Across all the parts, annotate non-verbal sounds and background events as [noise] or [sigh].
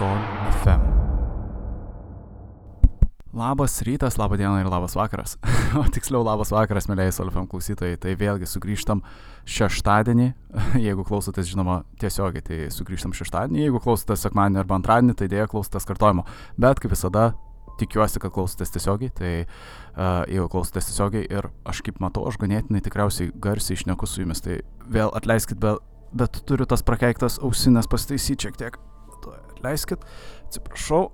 Sol FM. Labas rytas, laba diena ir labas vakaras. [laughs] o tiksliau, labas vakaras, mėlyjei Sol FM klausytojai. Tai vėlgi sugrįžtam šeštadienį. [laughs] Jeigu klausotės, žinoma, tiesiogiai, tai sugrįžtam šeštadienį. Jeigu klausotės sekmadienį arba antradienį, tai dėja klausotės kartojimo. Bet kaip visada, tikiuosi, kad klausotės tiesiogiai. Tai uh, jeigu klausotės tiesiogiai ir aš kaip matau, aš ganėtinai tikriausiai garsiai išneku su jumis. Tai vėl atleiskit, bet, bet turiu tas prakeiktas ausinės pasitaisyti šiek tiek. Tuo atleiskit, atsiprašau,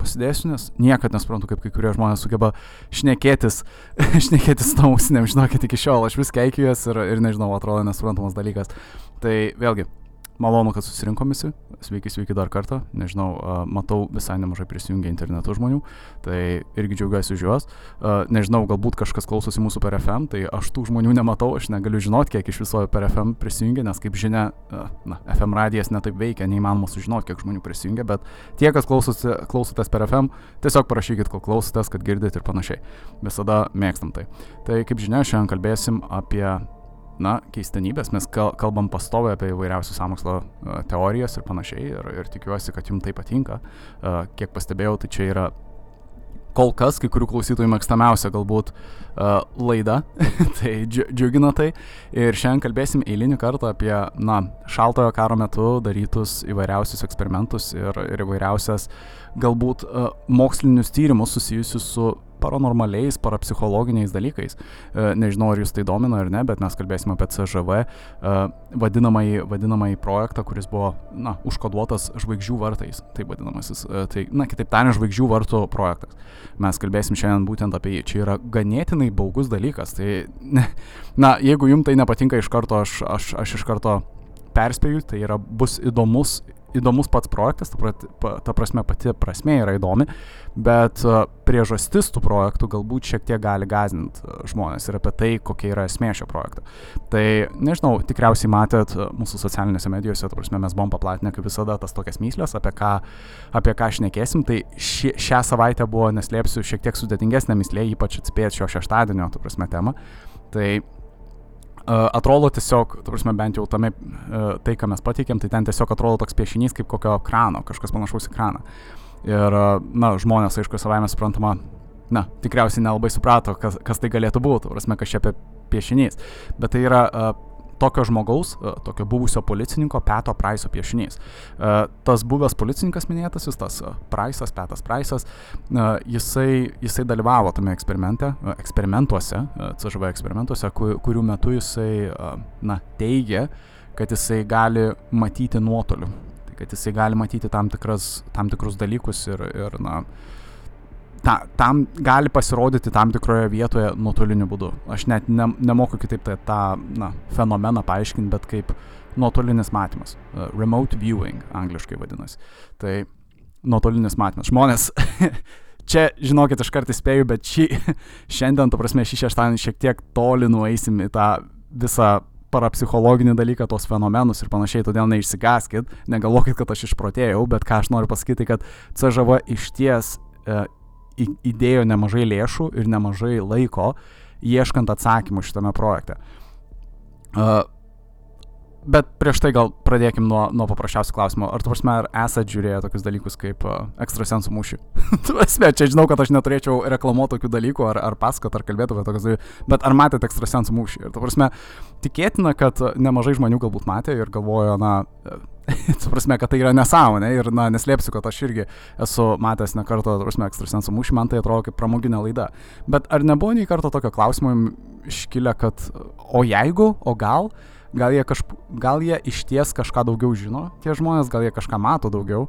pasidėsiu, nes niekada nesuprantu, kaip kai kurie žmonės sugeba šnekėtis, [laughs] šnekėtis tom ausinėm, žinokit, iki šiol aš vis keikiu jas ir, ir nežinau, atrodo nesuprantamas dalykas. Tai vėlgi, Malonu, kad susirinkom visi. Sveiki, sveiki dar kartą. Nežinau, matau visai nemažai prisijungę internetu žmonių, tai irgi džiaugiuosi už juos. Nežinau, galbūt kažkas klausosi mūsų per FM, tai aš tų žmonių nematau, aš negaliu žinoti, kiek iš viso per FM prisijungia, nes kaip žinia, na, FM radijas netaip veikia, neįmanoma sužinoti, kiek žmonių prisijungia, bet tie, kas klausosi, klausotės per FM, tiesiog parašykit, kol klausotės, kad girdit ir panašiai. Visada mėgstam tai. Tai kaip žinia, šiandien kalbėsim apie na, keistenybės, mes kalbam pastovai apie įvairiausius samokslo teorijas ir panašiai ir, ir tikiuosi, kad jums tai patinka. Kiek pastebėjau, tai čia yra kol kas kai kurių klausytojų mėgstamiausia galbūt uh, laida, [laughs] tai džiugina tai. Ir šiandien kalbėsim eilinį kartą apie, na, šaltojo karo metu darytus įvairiausius eksperimentus ir, ir įvairiausias galbūt uh, mokslinius tyrimus susijusius su paranormaliais, parapsichologiniais dalykais. E, nežinau, ar jūs tai domina ar ne, bet mes kalbėsime apie CŽV, e, vadinamąjį, vadinamąjį projektą, kuris buvo, na, užkoduotas žvaigždžių vartais, taip vadinamasis. E, tai, na, kitaip tariant, žvaigždžių vartų projektas. Mes kalbėsim šiandien būtent apie jį. Čia yra ganėtinai baugus dalykas. Tai, [laughs] na, jeigu jums tai nepatinka iš karto, aš, aš, aš iš karto perspėju, tai yra bus įdomus įdomus pats projektas, ta, ta prasme pati prasme yra įdomi, bet e, priežastis tų projektų galbūt šiek tiek gali gazdinti e, žmonės ir apie tai, kokia yra esmė šio projekto. Tai nežinau, tikriausiai matėt e, mūsų socialinėse medijose, ta prasme mes buvom paplatinę kaip visada tas tokias myslės, apie ką, apie ką šnekėsim. Tai ši, šią savaitę buvo, neslėpsiu, šiek tiek sudėtingesnė myslė, ypač atspėti šio šeštadienio, ta prasme, temą. Tai atrodo tiesiog, tu prasme, bent jau tame, uh, tai, ką mes pateikėm, tai ten tiesiog atrodo toks piešinys kaip kokio krano, kažkas panašaus į kraną. Ir, uh, na, žmonės, aišku, savaime suprantama, na, tikriausiai nelabai suprato, kas, kas tai galėtų būti, prasme, kas čia apie piešinys. Bet tai yra uh, tokio žmogaus, e, tokio buvusio policininko Peto Praiso piešinys. E, tas buvęs policininkas minėtasis, tas e, Praisas, Petas Praisas, jisai, jisai dalyvavo tame eksperimente, eksperimentuose, CŽV eksperimentuose, kurių metu jisai, na, teigia, kad jisai gali matyti nuotoliu. Tai kad jisai gali matyti tam, tikras, tam tikrus dalykus ir, ir na, ta, tam gali pasirodyti tam tikroje vietoje nuotoliniu būdu. Aš net ne, nemoku kitaip tą, tą na, fenomeną paaiškinti, bet kaip nuotolinis matymas. Uh, remote viewing angliškai vadinasi. Tai nuotolinis matymas. Žmonės, [laughs] čia, žinokit, aš kartais spėju, bet šį, [laughs] šiandien, to prasme, šį šeštadienį šiek tiek toli nueisim į tą visą parapsichologinį dalyką, tos fenomenus ir panašiai, todėl neišsigaskit, negalvokit, kad aš išprotėjau, bet ką aš noriu pasakyti, kad CŽV iš ties e, įdėjo nemažai lėšų ir nemažai laiko ieškant atsakymų šitame projekte. Uh, bet prieš tai gal pradėkim nuo, nuo paprasčiausio klausimo. Ar tu prasme, ar esate žiūrėję tokius dalykus kaip uh, ekstrasensų mūšį? [laughs] tu esmė, čia žinau, kad aš neturėčiau reklamuoti tokių dalykų ar, ar pasakot, ar kalbėti apie tokius dalykus, bet ar matėte ekstrasensų mūšį? Ir tu prasme, tikėtina, kad nemažai žmonių galbūt matė ir galvojo, na, [laughs] tu prasme, kad tai yra nesąmonė ir, na, neslėpsiu, kad aš irgi esu matęs ne kartą, tu prasme, ekstrasensų mūšį, man tai atrodo kaip pramoginė laida. Bet ar nebuvo nei karto tokio klausimo iškilę, kad o jeigu, o gal, gal jie, kažp, gal jie iš ties kažką daugiau žino, tie žmonės, gal jie kažką mato daugiau.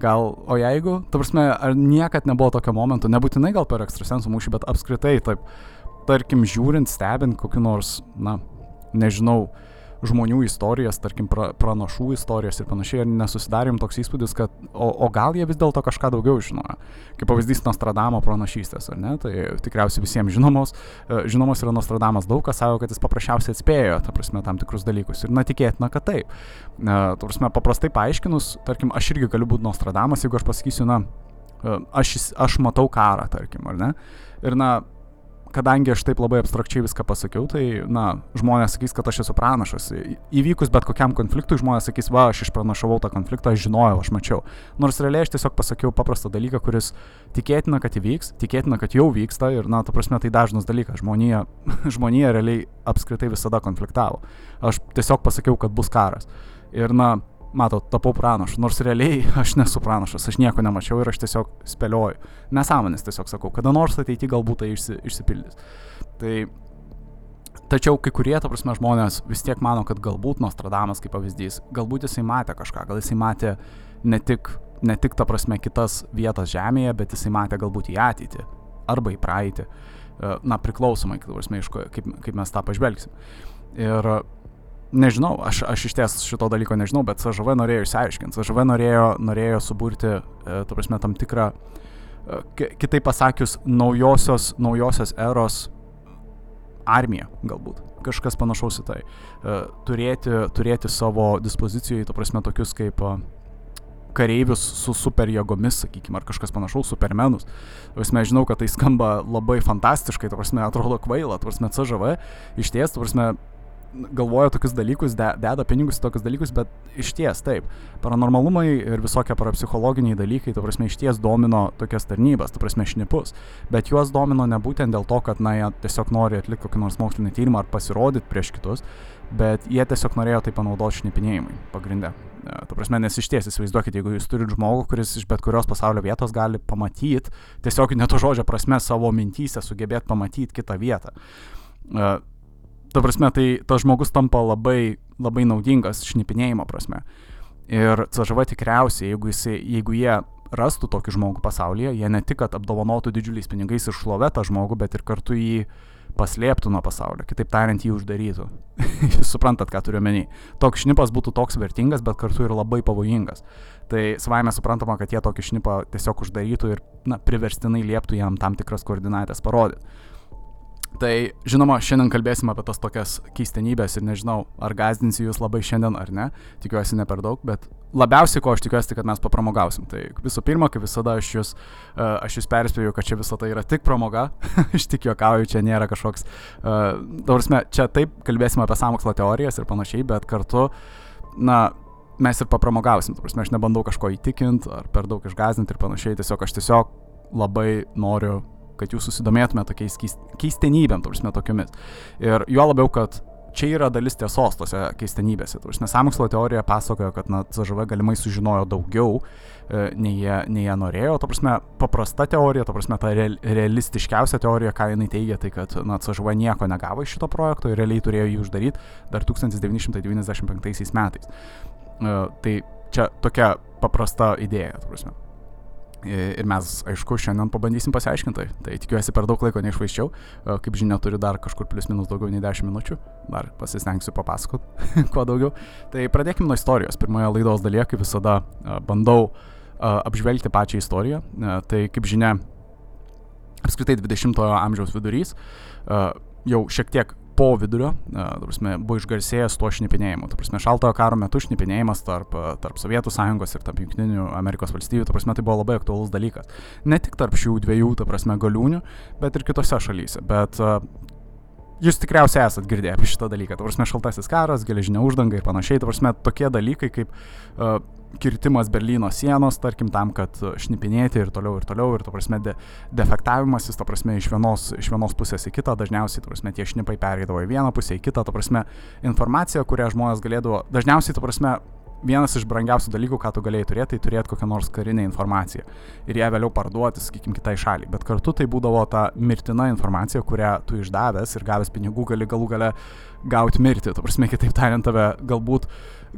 Gal, o jeigu, ta prasme, ar niekad nebuvo tokio momento, nebūtinai gal per ekstrasensų mūšį, bet apskritai, taip, tarkim, žiūrint, stebint kokiu nors, na, nežinau, uh, žmonių istorijas, tarkim, pra, pranašų istorijas ir panašiai, ir nesusidarėm toks įspūdis, kad o, o gal jie vis dėlto kažką daugiau žinojo. Kaip pavyzdys Nostradamo pranašystės, ar ne? Tai tikriausiai visiems žinomos, e, žinomos yra Nostradamas daug kas sako, kad jis paprasčiausiai atspėjo, ta prasme, tam tikrus dalykus. Ir na tikėtina, kad taip. Ta prasme, paprastai paaiškinus, tarkim, aš irgi galiu būti Nostradamas, jeigu aš pasakysiu, na, e, aš, aš matau karą, tarkim, ar ne? Ir na, kadangi aš taip labai abstrakčiai viską pasakiau, tai, na, žmonės sakys, kad aš esu pranašas. Įvykus bet kokiam konfliktui, žmonės sakys, va, aš išpranašavau tą konfliktą, aš žinojau, aš mačiau. Nors realiai aš tiesiog pasakiau paprastą dalyką, kuris tikėtina, kad įvyks, tikėtina, kad jau vyksta ir, na, ta prasme, tai dažnas dalykas. Žmonija, [laughs] žmonija realiai apskritai visada konfliktavo. Aš tiesiog pasakiau, kad bus karas. Ir, na, matot, tapau pranašu, nors realiai [laughs] aš nesu pranašas, aš nieko nemačiau ir aš tiesiog spėlioju. Nesąmonės tiesiog sakau, kada nors ateity galbūt tai išsi, išsipildys. Tai Tačiau kai kurie, ta prasme, žmonės vis tiek mano, kad galbūt Nostradamas kaip pavyzdys, galbūt jisai matė kažką, gal jisai matė ne tik, ne tik ta prasme, kitas vietas Žemėje, bet jisai matė galbūt į ateitį arba į praeitį. E, na, priklausomai, kaip, kaip mes tą pažvelgsim. Ir nežinau, aš, aš iš ties šito dalyko nežinau, bet CŽV norėjo išsiaiškinti. CŽV norėjo, norėjo suburti, e, tu prasme, tam tikrą, e, kitaip pasakius, naujosios, naujosios eros armiją galbūt. Kažkas panašaus į tai. E, turėti, turėti savo dispozicijoje, tu prasme, tokius kaip kareivius su super jėgomis, sakykime, ar kažkas panašaus, supermenus. Mes žinau, kad tai skamba labai fantastiškai, tu prasme, atrodo kvaila, tu prasme, CŽV, iš ties, tu prasme, galvoja tokius dalykus, de, deda pinigus į tokius dalykus, bet iš ties taip. Paranormalumai ir visokie parapsichologiniai dalykai, tu prasme, iš ties domino tokias tarnybas, tu prasme, šnipus. Bet juos domino ne būtent dėl to, kad, na, jie tiesiog nori atlikti kokį nors mokslinį tyrimą ar pasirodyti prieš kitus, bet jie tiesiog norėjo tai panaudoti šnipinėjimui pagrindė. E, tu prasme, nes iš ties įsivaizduokit, jeigu jūs turite žmogų, kuris iš bet kurios pasaulio vietos gali pamatyti, tiesiog ne to žodžio prasme savo mintysę sugebėti pamatyti kitą vietą. Ta prasme, tai tas žmogus tampa labai, labai naudingas šnipinėjimo prasme. Ir CŽV tikriausiai, jeigu, jisai, jeigu jie rastų tokį žmogų pasaulyje, jie ne tik apdovanotų didžiuliais pinigais ir šlovę tą žmogų, bet ir kartu jį paslėptų nuo pasaulio, kitaip tariant, jį uždarytų. [laughs] Jūs suprantat, ką turiu menį. Toks šnipas būtų toks vertingas, bet kartu ir labai pavojingas. Tai savaime suprantama, kad jie tokį šnipą tiesiog uždarytų ir na, priverstinai lieptų jam tam tikras koordinatės parodyti. Tai žinoma, šiandien kalbėsim apie tas tokias keistenybės ir nežinau, ar gazdinsiu jūs labai šiandien ar ne, tikiuosi ne per daug, bet labiausiai ko aš tikiuosi, kad mes papramogausim. Tai visų pirma, kaip visada aš jūs, uh, aš jūs perspėju, kad čia visą tai yra tik pramoga, [laughs] aš tik juokauju, čia nėra kažkoks, uh, prasme, čia taip kalbėsim apie samokslo teorijas ir panašiai, bet kartu, na, mes ir papramogausim, prasme, aš nebandau kažko įtikinti ar per daug išgazdinti ir panašiai, tiesiog aš tiesiog labai noriu kad jūs susidomėtume tokiais keistenybėm, tarsi tokiomis. Ir juo labiau, kad čia yra dalis tiesos tose keistenybėse. Tarsi samokslo teorija pasakojo, kad na, CŽV galimai sužinojo daugiau, e, nei jie, nei jie norėjo. Ta prasme, paprasta teorija, ta prasme, ta real, realistiškiausia teorija, ką jinai teigia, tai kad na, CŽV nieko negavo iš šito projekto ir realiai turėjo jį uždaryti dar 1995 metais. E, tai čia tokia paprasta idėja, ta prasme. Ir mes, aišku, šiandien pabandysim pasiaiškinti. Tai tikiuosi per daug laiko neišvaiščiau. Kaip žinia, turiu dar kažkur plius minus daugiau nei 10 minučių. Dar pasistengsiu papasakot [laughs] kuo daugiau. Tai pradėkime nuo istorijos. Pirmoje laidos dalyje, kaip visada, bandau apžvelgti pačią istoriją. Tai kaip žinia, apskritai 20-ojo amžiaus vidurys jau šiek tiek po vidurio, prasme, buvo išgarsėjęs tuo šnipinėjimu. Prasme, šaltojo karo metu šnipinėjimas tarp, tarp Sovietų sąjungos ir tarp Junktinių Amerikos valstybių, prasme, tai buvo labai aktuolus dalykas. Ne tik tarp šių dviejų, ta prasme, galiūnių, bet ir kitose šalyse. Bet Jūs tikriausiai esat girdėję apie šitą dalyką. Prasme, šaltasis karas, geležinė uždanga ir panašiai. Prasme, tokie dalykai kaip uh, kirtimas Berlyno sienos, tarkim, tam, kad šnipinėti ir toliau ir toliau, ir, to prasme, de, defektavimas, jis, to prasme, iš vienos, iš vienos pusės į kitą, dažniausiai, to prasme, tie šnipai pereidavo į vieną pusę, į kitą, to prasme, informacija, kurią žmonės galėdavo, dažniausiai, to prasme, vienas iš brangiausių dalykų, ką tu galėjai turėti, tai turėti kokią nors karinę informaciją ir ją vėliau parduoti, sakykime, kitai šaliai. Bet kartu tai būdavo ta mirtina informacija, kurią tu išdavęs ir gavęs pinigų gali galų gale gauti mirtį. Tu prasme, kitaip tariant, tave galbūt,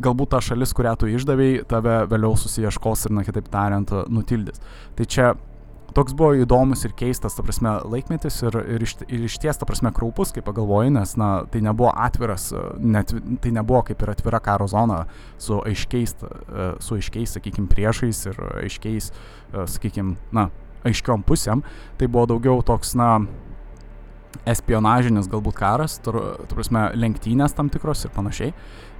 galbūt ta šalis, kurią tu išdavėjai, tave vėliau susieškos ir, na, kitaip tariant, nutildys. Tai čia toks buvo įdomus ir keistas, ta prasme, laikmetis ir, ir, iš, ir iš ties, ta prasme, kraupus, kaip pagalvoju, nes, na, tai nebuvo atviras, net, tai nebuvo kaip ir atvira karo zona su aiškiais, su aiškiais, sakykime, priešais ir aiškiais, sakykime, na, aiškiom pusėm, tai buvo daugiau toks, na, espionažinis galbūt karas, tur, tu prasme, lenktynės tam tikros ir panašiai.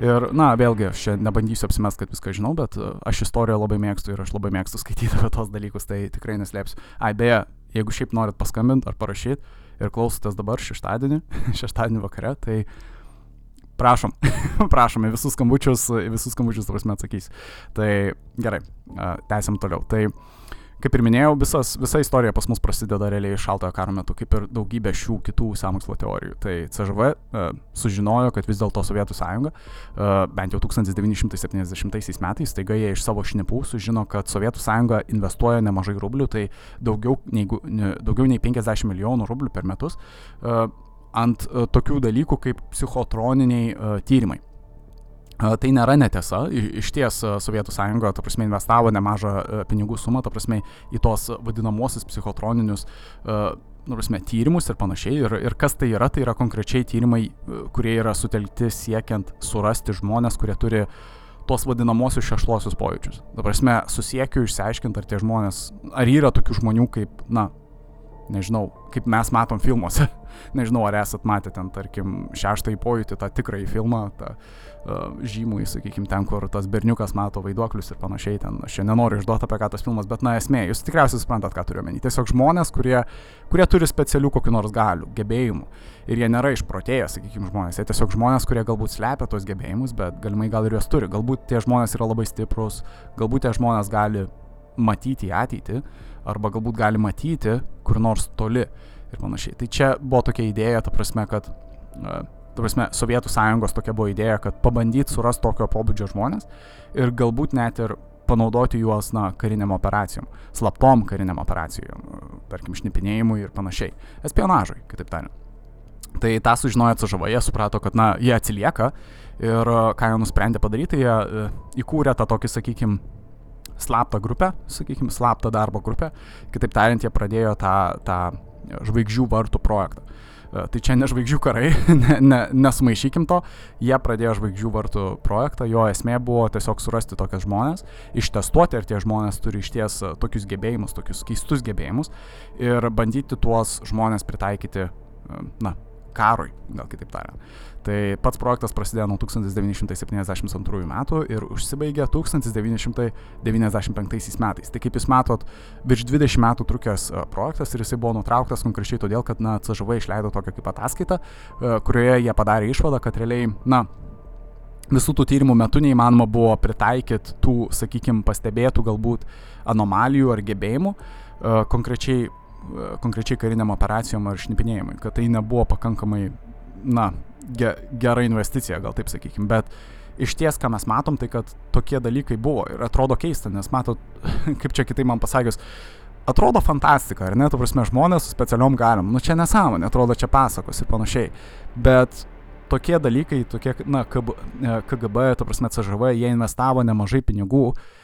Ir, na, vėlgi, aš čia nebandysiu apsimest, kad viską žinau, bet e, aš istoriją labai mėgstu ir aš labai mėgstu [laughs] skaityti apie tos dalykus, tai tikrai neslėpsiu. Ai, beje, jeigu šiaip norit paskambinti ar parašyti, ir klausotės dabar šeštadienį, [laughs] šeštadienį vakare, tai prašom, [laughs] prašom, į visus skambučius, į visus skambučius, prasme, atsakys. Tai gerai, tęsiam toliau. Tai kaip ir minėjau, visas, visa istorija pas mus prasideda realiai šaltojo karo metu, kaip ir daugybė šių kitų sąmokslo teorijų. Tai CŽV uh, sužinojo, kad vis dėlto Sovietų sąjunga, uh, bent jau 1970 metais, taiga jie iš savo šnipų sužino, kad Sovietų sąjunga investuoja nemažai rublių, tai daugiau nei, daugiau nei 50 milijonų rublių per metus uh, ant uh, tokių dalykų kaip psichotroniniai uh, tyrimai. Tai nėra netiesa, iš ties Sovietų sąjunga, ta prasme, investavo nemažą pinigų sumą, ta prasme, į tos vadinamosius psichotroninius, nu, prasme, tyrimus ir panašiai. Ir, ir kas tai yra, tai yra konkrečiai tyrimai, kurie yra sutelkti siekiant surasti žmonės, kurie turi tos vadinamosius šeštuosius pojūčius. Ta prasme, susiekiu išsiaiškinti, ar tie žmonės, ar yra tokių žmonių kaip, na, nežinau, kaip mes matom filmuose. Nežinau, ar esat matę ten, tarkim, šeštąjį pojūtį, tą tikrąjį filmą, tą uh, žymųjį, sakykime, ten, kur tas berniukas mato vaiduoklius ir panašiai, ten aš čia nenoriu išduoti apie ką tas filmas, bet na esmė, jūs tikriausiai suprantat, ką turiu omeny. Tiesiog žmonės, kurie, kurie turi specialių kokiu nors galių, gebėjimų. Ir jie nėra išprotėję, sakykime, žmonės. Jie tiesiog žmonės, kurie galbūt slepia tos gebėjimus, bet galimai gal ir juos turi. Galbūt tie žmonės yra labai stiprus, galbūt tie žmonės gali matyti ateitį, arba galbūt gali matyti kur nors toli ir panašiai. Tai čia buvo tokia idėja, ta prasme, kad, ta prasme, Sovietų sąjungos tokia buvo idėja, kad pabandyti surasti tokio pobūdžio žmonės ir galbūt net ir panaudoti juos, na, kariniam operacijom, slaptom kariniam operacijom, tarkim, šnipinėjimui ir panašiai. Espionažui, kitaip tariant. Tai tą sužinoję CŽV, jie suprato, kad, na, jie atsilieka ir ką jie nusprendė padaryti, jie e, įkūrė tą tokį, sakykime, slaptą grupę, sakykime, slaptą darbo grupę. Kitaip tariant, jie pradėjo tą, tą žvaigždžių vartų projektą. E, tai čia ne žvaigždžių karai, [laughs] ne, ne, nesumaišykim to, jie pradėjo žvaigždžių vartų projektą, jo esmė buvo tiesiog surasti tokias žmonės, ištestuoti, ar tie žmonės turi išties e, tokius gebėjimus, tokius keistus gebėjimus ir bandyti tuos žmonės pritaikyti, e, na, karui, gal kitaip tariant. Tai pats projektas prasidėjo nuo 1972 metų ir užsibaigė 1995 metais. Tai kaip jūs matot, virš 20 metų trukęs e, projektas ir jisai buvo nutrauktas konkrečiai todėl, kad na, CŽV išleido tokią kaip ataskaitą, e, kurioje jie padarė išvadą, kad realiai, na, visų tų tyrimų metu neįmanoma buvo pritaikyti tų, sakykime, pastebėtų galbūt anomalijų ar gebėjimų e, konkrečiai konkrečiai kariniam operacijom ar šnipinėjimui, kad tai nebuvo pakankamai, na, ge, gera investicija, gal taip sakykim, bet iš ties, ką mes matom, tai kad tokie dalykai buvo ir atrodo keista, nes matot, [laughs] kaip čia kitai man pasakius, atrodo fantastika, ar ne, tu prasme, žmonės su specialiom galim, nu čia nesąmonė, atrodo čia pasakos ir panašiai, bet tokie dalykai, tokie, na, KGB, tu prasme, CŽV, jie investavo nemažai pinigų, uh, E,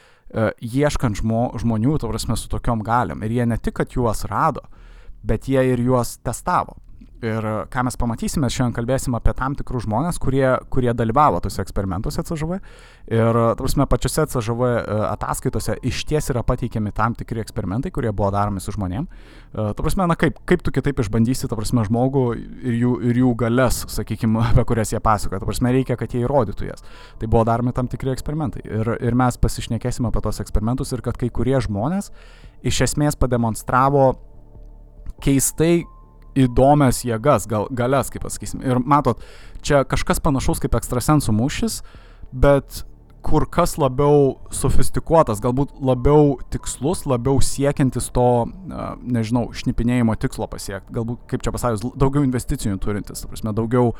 ieškant žmo, žmonių, to prasme, su tokiom galiam. Ir jie ne tik, kad juos rado, bet jie ir juos testavo. Ir ką mes pamatysime, šiandien kalbėsim apie tam tikrus žmonės, kurie, kurie dalyvavo tuose eksperimentuose CŽV. Ir, tarsi, pačiose CŽV e, ataskaitose iš ties yra pateikiami tam tikri eksperimentai, kurie buvo daromi su žmonėm. E, ta prasme, na kaip, kaip tu kitaip išbandysi, ta prasme, žmogų ir jų, ir jų galės, sakykime, [laughs] apie kurias jie pasakoja. Ta prasme, reikia, kad jie įrodytų jas. Tai buvo daromi tam tikri eksperimentai. Ir, ir mes pasišnekėsime apie tos eksperimentus ir kad kai kurie žmonės iš esmės pademonstravo keistai įdomias jėgas, gal, galias, kaip pasakysim. Ir matot, čia kažkas panašaus kaip ekstrasensų mūšis, bet kur kas labiau sofistikuotas, galbūt labiau tikslus, labiau siekiantis to, nežinau, šnipinėjimo tikslo pasiekti. Galbūt, kaip čia pasakius, daugiau investicijų turintis, ta prasme, daugiau,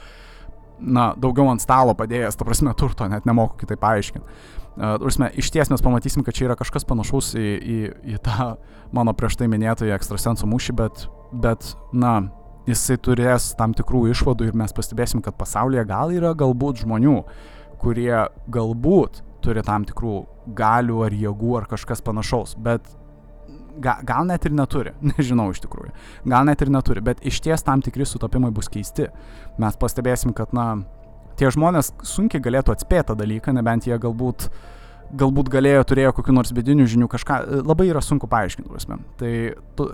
na, daugiau ant stalo padėjęs, ta prasme, turto, net nemoku kitaip paaiškinti. Prasme, iš ties mes pamatysim, kad čia yra kažkas panašaus į, į, į tą mano prieš tai minėtąjį ekstrasensų mūšį, bet, bet, na, jisai turės tam tikrų išvadų ir mes pastebėsim, kad pasaulyje gal yra galbūt žmonių, kurie galbūt turi tam tikrų galių ar jėgų ar kažkas panašaus, bet ga, gal net ir neturi, [laughs] nežinau iš tikrųjų, gal net ir neturi, bet iš ties tam tikri sutapimai bus keisti. Mes pastebėsim, kad, na, tie žmonės sunkiai galėtų atspėti tą dalyką, nebent jie galbūt, galbūt galėjo, turėjo kokiu nors vidinių žinių, kažką labai yra sunku paaiškinti. Tai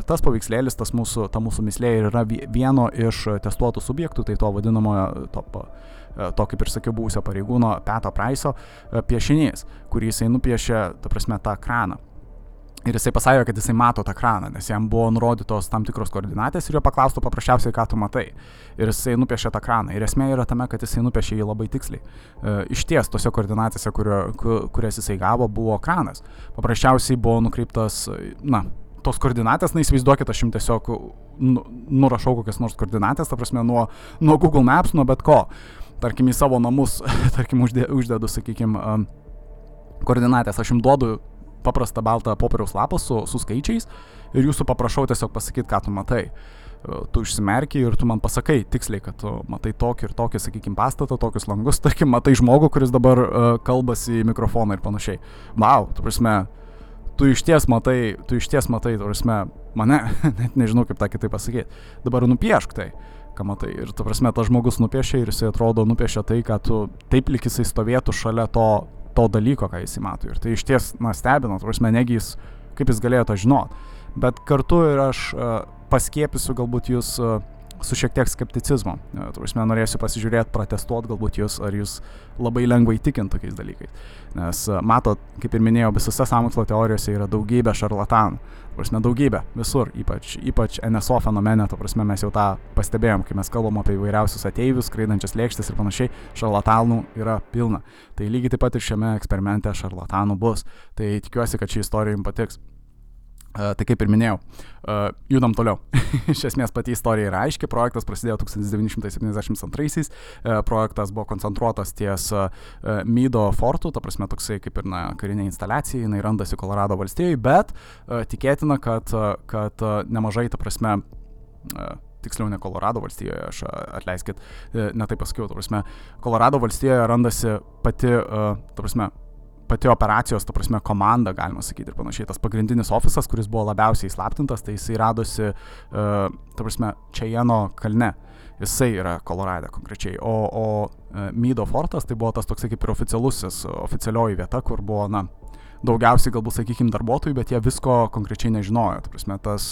tas paveikslėlis, tas mūsų, ta mūsų mislė yra vieno iš testuotų subjektų, tai to vadinamojo, to, to kaip ir sakiau, buvusio pareigūno Peto Praiso piešinys, kurį jisai nupiešė, ta prasme, tą kraną. Ir jisai pasakė, kad jisai mato tą kraną, nes jam buvo nurodytos tam tikros koordinatės ir jo paklaustų paprasčiausiai, ką tu matai. Ir jisai nupiešė tą kraną. Ir esmė yra tame, kad jisai nupiešė jį labai tiksliai. E, iš ties, tose koordinatėse, kurio, kurias jisai gavo, buvo kranas. Paprasčiausiai buvo nukreiptas, na, tos koordinatės, na įsivaizduokit, aš jums tiesiog nu, nurašau kokias nors koordinatės, ta prasme, nuo, nuo Google Maps, nuo bet ko. Tarkim, į savo namus, [laughs] tarkim, uždedu, sakykime, koordinatės, aš jums duodu paprastą baltą popieriaus lapą su, su skaičiais ir jūsų paprašau tiesiog pasakyti, ką tu matai. E, tu užsimerki ir tu man pasakai tiksliai, kad tu matai tokį ir tokį, sakykime, pastatą, tokius langus, [laughs] tarkim, matai žmogų, kuris dabar uh, kalbasi į mikrofoną ir panašiai. Wow, tu prasme, tu iš ties matai, tu iš ties matai, tu prasme, mane, [laughs] net nežinau kaip tą kitaip pasakyti. Dabar nupiešk tai ką matai. Ir, tu prasme, tas žmogus nupiešia ir jisai atrodo nupiešia tai, kad tu taip lik jisai stovėtų šalia to to dalyko, ką jis mato. Ir tai iš ties, na, stebina, prasme, negi jis, kaip jis galėjo to žinot. Bet kartu ir aš uh, paskėpisiu galbūt jūs uh, su šiek tiek skepticizmo. Uh, tu prasme, norėsiu pasižiūrėti, protestuoti galbūt jūs, ar jūs labai lengvai tikint tokiais dalykais. Nes uh, matot, kaip ir minėjau, visose samokslo teorijose yra daugybė šarlatanų prasme, daugybė, visur, ypač, ypač NSO fenomene, to prasme, mes jau tą pastebėjom, kai mes kalbam apie įvairiausius ateivius, skraidančias lėkštės ir panašiai, šarlatanų yra pilna. Tai lygiai taip pat ir šiame eksperimente šarlatanų bus. Tai tikiuosi, kad ši istorija jums patiks. Tai kaip ir minėjau, judam toliau. [laughs] Iš esmės pati istorija yra aiški, projektas prasidėjo 1972-aisiais, uh, projektas buvo koncentruotas ties Mydo fortų, ta prasme toksai kaip ir na, karinė instaliacija, jinai randasi Kolorado valstijoje, bet tikėtina, kad, kad nemažai, ta prasme, tiksliau ne Kolorado valstijoje, aš atleiskit, ne taip pasakiau, ta prasme, Kolorado valstijoje randasi pati, ta prasme, pati operacijos, ta prasme, komanda, galima sakyti, ir panašiai. Tas pagrindinis ofisas, kuris buvo labiausiai įslaptintas, tai jisai radosi, uh, ta prasme, Čiajeno kalne. Jisai yra Kolorade konkrečiai. O, o uh, Mydo fortas tai buvo tas toksai kaip ir oficialusis, oficialioji vieta, kur buvo, na, daugiausiai galbūt, sakykime, darbuotojų, bet jie visko konkrečiai nežinojo. Ta prasme, tas,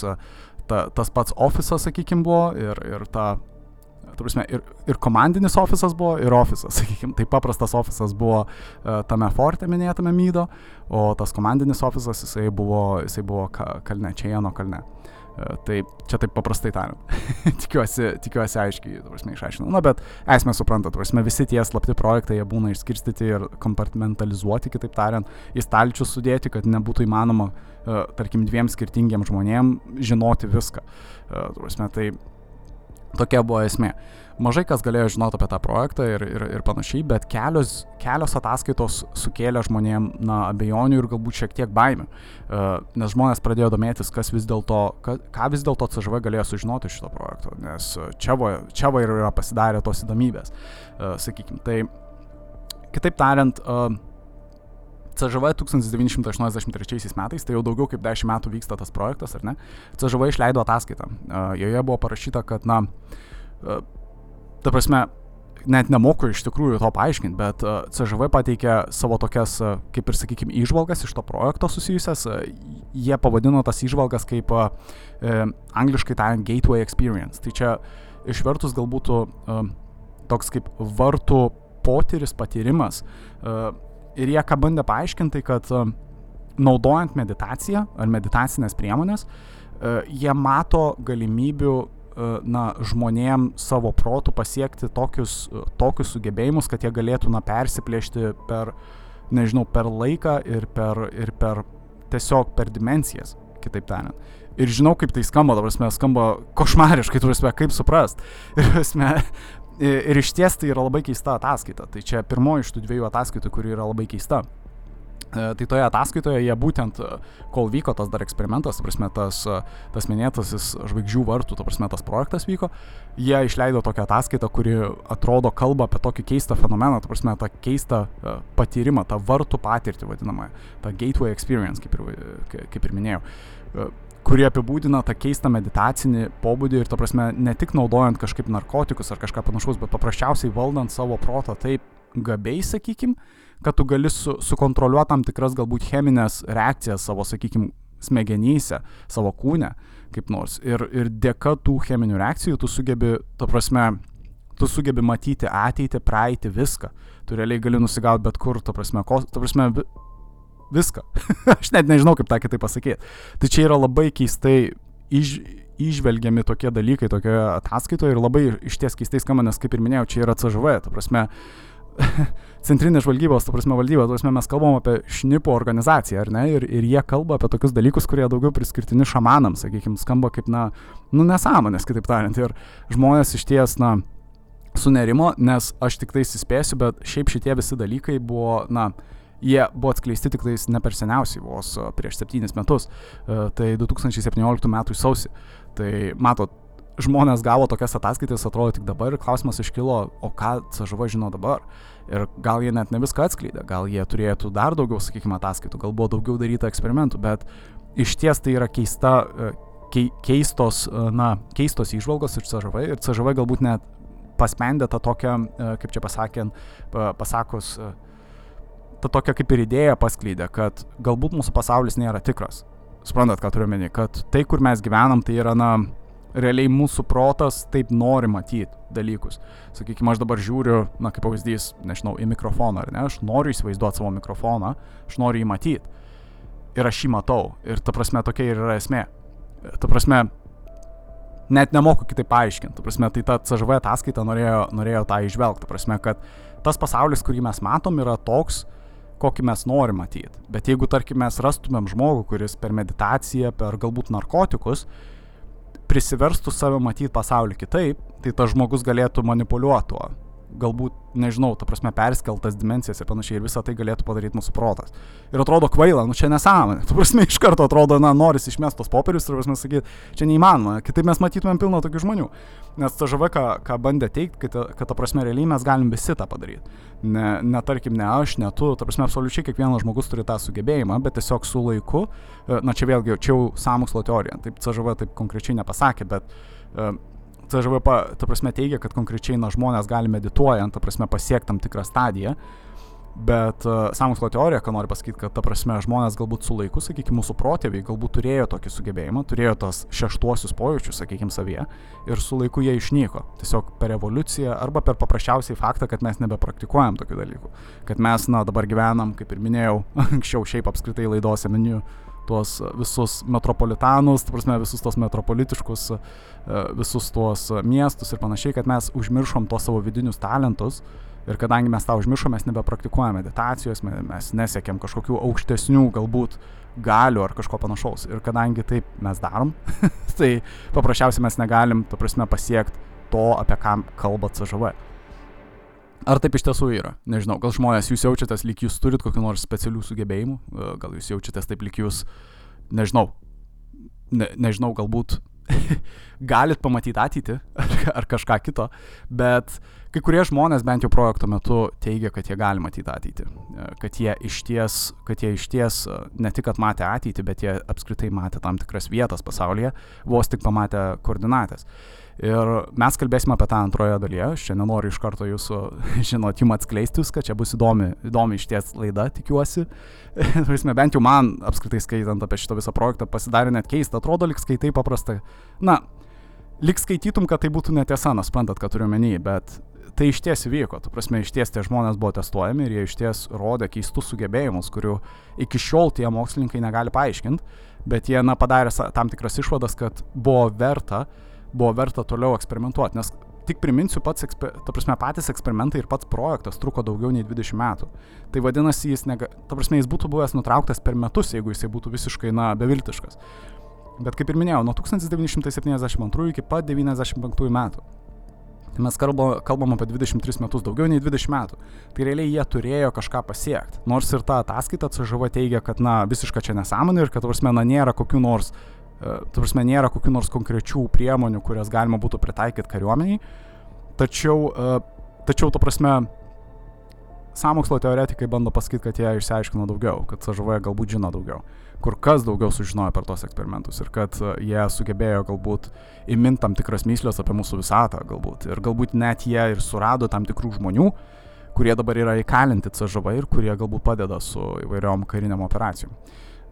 ta, tas pats ofisas, sakykime, buvo ir, ir ta prasme, ir, ir komandinis ofisas buvo, ir ofisas, [laughs] sakykime, tai paprastas ofisas buvo uh, tame forte minėtame mydo, o tas komandinis ofisas jisai buvo, jisai buvo ka, kalne, Čiajano kalne. Uh, tai čia taip paprastai tariant. [laughs] tikiuosi, tikiuosi aiškiai, prasme, išaiškinau. Na, bet esmė supranta, tu prasme, visi tie slapti projektai, jie būna išskirstyti ir kompartmentalizuoti, kitaip tariant, į stalčius sudėti, kad nebūtų įmanoma, uh, tarkim, dviem skirtingiem žmonėm žinoti viską. Prasme, tai Tokia buvo esmė. Mažai kas galėjo žinoti apie tą projektą ir, ir, ir panašiai, bet kelios, kelios ataskaitos sukėlė žmonėm na, abejonių ir galbūt šiek tiek baimių, uh, nes žmonės pradėjo domėtis, kas vis dėlto, ką, vis dėlto CŽV galėjo sužinoti iš šito projekto, nes čia va, čia va ir yra pasidarę tos įdomybės, uh, sakykime. Tai kitaip tariant, uh, CŽV 1983 metais, tai jau daugiau kaip 10 metų vyksta tas projektas, ar ne? CŽV išleido ataskaitą. Joje buvo parašyta, kad, na, ta prasme, net nemoku iš tikrųjų to paaiškinti, bet CŽV pateikė savo tokias, kaip ir sakykime, išvalgas iš to projekto susijusias. Jie pavadino tas išvalgas kaip e, angliškai tariant gateway experience. Tai čia išvertus galbūt e, toks kaip vartų potyris, patyrimas. E, Ir jie ką bandė paaiškinti, kad e, naudojant meditaciją ar meditacinės priemonės, e, jie mato galimybių e, na, žmonėm savo protų pasiekti tokius, tokius sugebėjimus, kad jie galėtų na, persiplėšti per, nežinau, per laiką ir per, ir per tiesiog per dimensijas, kitaip tariant. Ir žinau, kaip tai skamba, dabar mes skamba košmariškai, tu prasme, kaip suprast. [laughs] Ir prasme, Ir iš ties tai yra labai keista ataskaita. Tai čia pirmoji iš tų dviejų ataskaitų, kuri yra labai keista. E, tai toje ataskaitoje jie būtent, e, kol vyko tas dar eksperimentas, prasme, tas, e, tas minėtasis žvaigždžių vartų, ta prasme, tas projektas vyko, jie išleido tokią ataskaitą, kuri atrodo kalba apie tokį keistą fenomeną, ta prasme, tą keistą patyrimą, tą vartų patirtį vadinamą, tą gateway experience, kaip ir, kaip ir minėjau kurie apibūdina tą keistą meditacinį pobūdį ir, ta prasme, ne tik naudojant kažkaip narkotikus ar kažką panašaus, bet paprasčiausiai valdant savo protą taip gabiai, sakykim, kad tu gali su, sukontroliuoti tam tikras galbūt cheminės reakcijas savo, sakykim, smegenyse, savo kūne, kaip nors. Ir, ir dėka tų cheminių reakcijų tu sugebi, ta prasme, tu sugebi matyti ateitį, praeitį, viską. Tu realiai gali nusigauti bet kur, ta prasme, kos, ta prasme viską. [laughs] aš net nežinau, kaip tą kitaip pasakyti. Tai čia yra labai keistai iš, išvelgiami tokie dalykai tokioje ataskaitoje ir labai iš ties keistai skamba, nes kaip ir minėjau, čia yra CŽV, ta prasme, [laughs] centrinės žvalgybos, ta prasme, valdyba, ta prasme, mes kalbam apie šnipo organizaciją, ar ne, ir, ir jie kalba apie tokius dalykus, kurie daugiau priskirtini šamanams, sakykime, skamba kaip, na, nu, nesąmonės, kitaip tariant, ir žmonės iš ties, na, sunerimo, nes aš tik tai įspėsiu, bet šiaip šitie visi dalykai buvo, na, jie buvo atskleisti tik tais ne per seniausiai, vos prieš septynis metus, e, tai 2017 m. sausį. Tai matot, žmonės gavo tokias ataskaitas, atrodo tik dabar ir klausimas iškilo, o ką CŽV žino dabar. Ir gal jie net ne viską atskleidė, gal jie turėtų dar daugiau, sakykime, ataskaitų, gal buvo daugiau daryta eksperimentų, bet iš ties tai yra keista, e, keistos, e, na, keistos išvalgos iš CŽV ir CŽV galbūt net paspendė tą tokią, e, kaip čia pasakė, pasakus, tą tokią kaip ir idėją paskleidė, kad galbūt mūsų pasaulis nėra tikras. Suprantat, ką turiu meni, kad tai, kur mes gyvenam, tai yra, na, realiai mūsų protas taip nori matyti dalykus. Sakykime, aš dabar žiūriu, na, kaip pavyzdys, nežinau, į mikrofoną, ar ne, aš noriu įsivaizduoti savo mikrofoną, aš noriu jį matyti. Ir aš jį matau. Ir ta prasme, tokia ir yra esmė. Ta prasme, net nemoku kitaip paaiškinti. Prasme, tai ta CŽV ataskaita norėjo, norėjo tą išvelgti. Prasme, kad tas pasaulis, kurį mes matom, yra toks, kokį mes norim matyti. Bet jeigu, tarkim, mes rastumėm žmogų, kuris per meditaciją, per galbūt narkotikus prisiverstų save matyti pasaulį kitaip, tai tas žmogus galėtų manipuliuoti tuo galbūt, nežinau, ta prasme, perskeltas dimensijas ir panašiai, ir visą tai galėtų padaryti mūsų protas. Ir atrodo kvaila, nu čia nesąmonė. Tu prasme, iš karto atrodo, na, noris išmestos popierius ir, prasme, sakyti, čia neįmanoma. Kitaip mes matytumėm pilną tokių žmonių. Nes ta žava, ką, ką bandė teikti, kad, kad, ta prasme, realiai mes galim visi tą padaryti. Ne, ne, tarkim, ne aš, ne tu, ta prasme, absoliučiai kiekvienas žmogus turi tą sugebėjimą, bet tiesiog su laiku, e, na čia vėlgi, čia jau samokslo teorija, taip CŽV taip konkrečiai nepasakė, bet uh, CŽVP, ta prasme, teigia, kad konkrečiai na, žmonės gali medituojant, ta prasme, pasiekti tam tikrą stadiją, bet uh, samokslo teorija, ką nori pasakyti, kad ta prasme, žmonės galbūt su laiku, sakykime, mūsų protėviai galbūt turėjo tokį sugebėjimą, turėjo tos šeštuosius pojūčius, sakykime, savyje ir su laiku jie išnyko. Tiesiog per evoliuciją arba per paprasčiausiai faktą, kad mes nebepraktikuojam tokių dalykų. Kad mes, na, dabar gyvenam, kaip ir minėjau, [laughs] anksčiau šiaip apskritai laidose meniu tuos visus metropolitanus, prasme, visus tos metropolitiškus, e, visus tuos miestus ir panašiai, kad mes užmiršom tos savo vidinius talentus ir kadangi mes tą užmiršom, mes nebepraktikuojame meditacijos, mes nesiekėm kažkokių aukštesnių galbūt galių ar kažko panašaus. Ir kadangi taip mes darom, [laughs] tai paprasčiausiai mes negalim, ta prasme, pasiekti to, apie ką kalba CŽV. Ar taip iš tiesų yra? Nežinau, gal žmonės jūs jaučiatės, lyg jūs turit kokiu nors specialių sugebėjimų, e, gal jūs jaučiatės taip, lyg jūs, nežinau, ne, nežinau, galbūt [laughs] galit pamatyti ateitį ar, ar kažką kito, bet kai kurie žmonės bent jau projekto metu teigia, kad jie gali matyti ateitį, e, kad jie iš ties, kad jie iš ties e, ne tik, matė ateitį, bet jie apskritai matė tam tikras vietas pasaulyje, vos tik pamatė koordinatės. Ir mes kalbėsime apie tą antroje dalyje. Aš čia nenoriu iš karto jūsų, [laughs] žinot, jums atskleisti viską, čia bus įdomi, įdomi iš ties laida, tikiuosi. [laughs] Visme, bent jau man, apskritai skaitant apie šitą visą projektą, pasidarė net keista, atrodo, lik skaitai paprastai. Na, lik skaitytum, kad tai būtų netiesa, nesprantat, ką turiu menį, bet tai iš ties įvyko. Tu prasme, iš ties tie žmonės buvo testuojami ir jie iš ties rodė keistus sugebėjimus, kurių iki šiol tie mokslininkai negali paaiškinti, bet jie, na, padarė tam tikras išvadas, kad buvo verta buvo verta toliau eksperimentuoti, nes tik priminsiu, pats, ta prasme, patys eksperimentai ir pats projektas truko daugiau nei 20 metų. Tai vadinasi, jis, nega, ta prasme, jis būtų buvęs nutrauktas per metus, jeigu jisai būtų visiškai, na, beviltiškas. Bet kaip ir minėjau, nuo 1972 iki pat 1995 metų. Tai mes kalbam, kalbam apie 23 metus, daugiau nei 20 metų. Tai realiai jie turėjo kažką pasiekti. Nors ir ta ataskaita CŽV teigia, kad, na, visiška čia nesąmonė ir kad, prasme, na, nėra kokių nors E, prasme, nėra kokių nors konkrečių priemonių, kurias galima būtų pritaikyti kariuomeniai. Tačiau, e, tačiau tu prasme, samokslo teoretikai bando pasakyti, kad jie išsiaiškino daugiau, kad CŽV galbūt žino daugiau, kur kas daugiau sužinojo per tos eksperimentus ir kad e, jie sugebėjo galbūt įminti tam tikras myslės apie mūsų visatą galbūt. Ir galbūt net jie ir surado tam tikrų žmonių, kurie dabar yra įkalinti CŽV ir kurie galbūt padeda su įvairiom kariniam operacijom.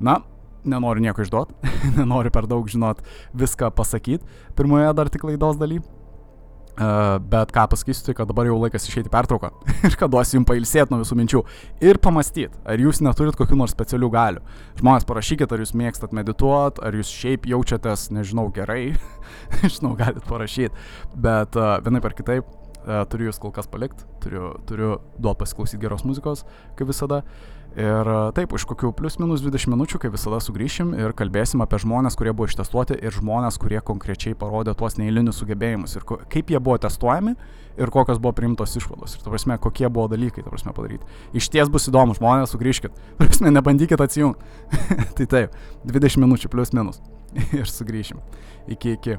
Na, nenoriu nieko išduot, [laughs] nenoriu per daug žinot viską pasakyti pirmoje dar tik laidos daly. Uh, bet ką pasakysiu, tai kad dabar jau laikas išeiti pertrauką [laughs] ir kad duosiu jums pailsėti nuo visų minčių ir pamastyti, ar jūs neturit kokių nors specialių galių. Žmonės parašykit, ar jūs mėgstat medituoti, ar jūs šiaip jaučiatės, nežinau, gerai, [laughs] žinau, galit parašyti, bet uh, vienai per kitaip uh, turiu jūs kol kas palikti, turiu, turiu duoti pasiklausyti geros muzikos, kaip visada. Ir taip, už kokių plius minus 20 minučių, kai visada sugrįšim ir kalbėsim apie žmonės, kurie buvo ištestuoti ir žmonės, kurie konkrečiai parodė tuos neįlinius sugebėjimus ir kaip jie buvo testuojami ir kokios buvo priimtos išvados. Ir, ta prasme, kokie buvo dalykai, ta prasme, padaryti. Iš ties bus įdomu, žmonės, sugrįžkit. [laughs] Ta prasme, nebandykit atsijungti. [laughs] tai taip, 20 minučių plius minus. [laughs] ir sugrįšim. Iki, iki.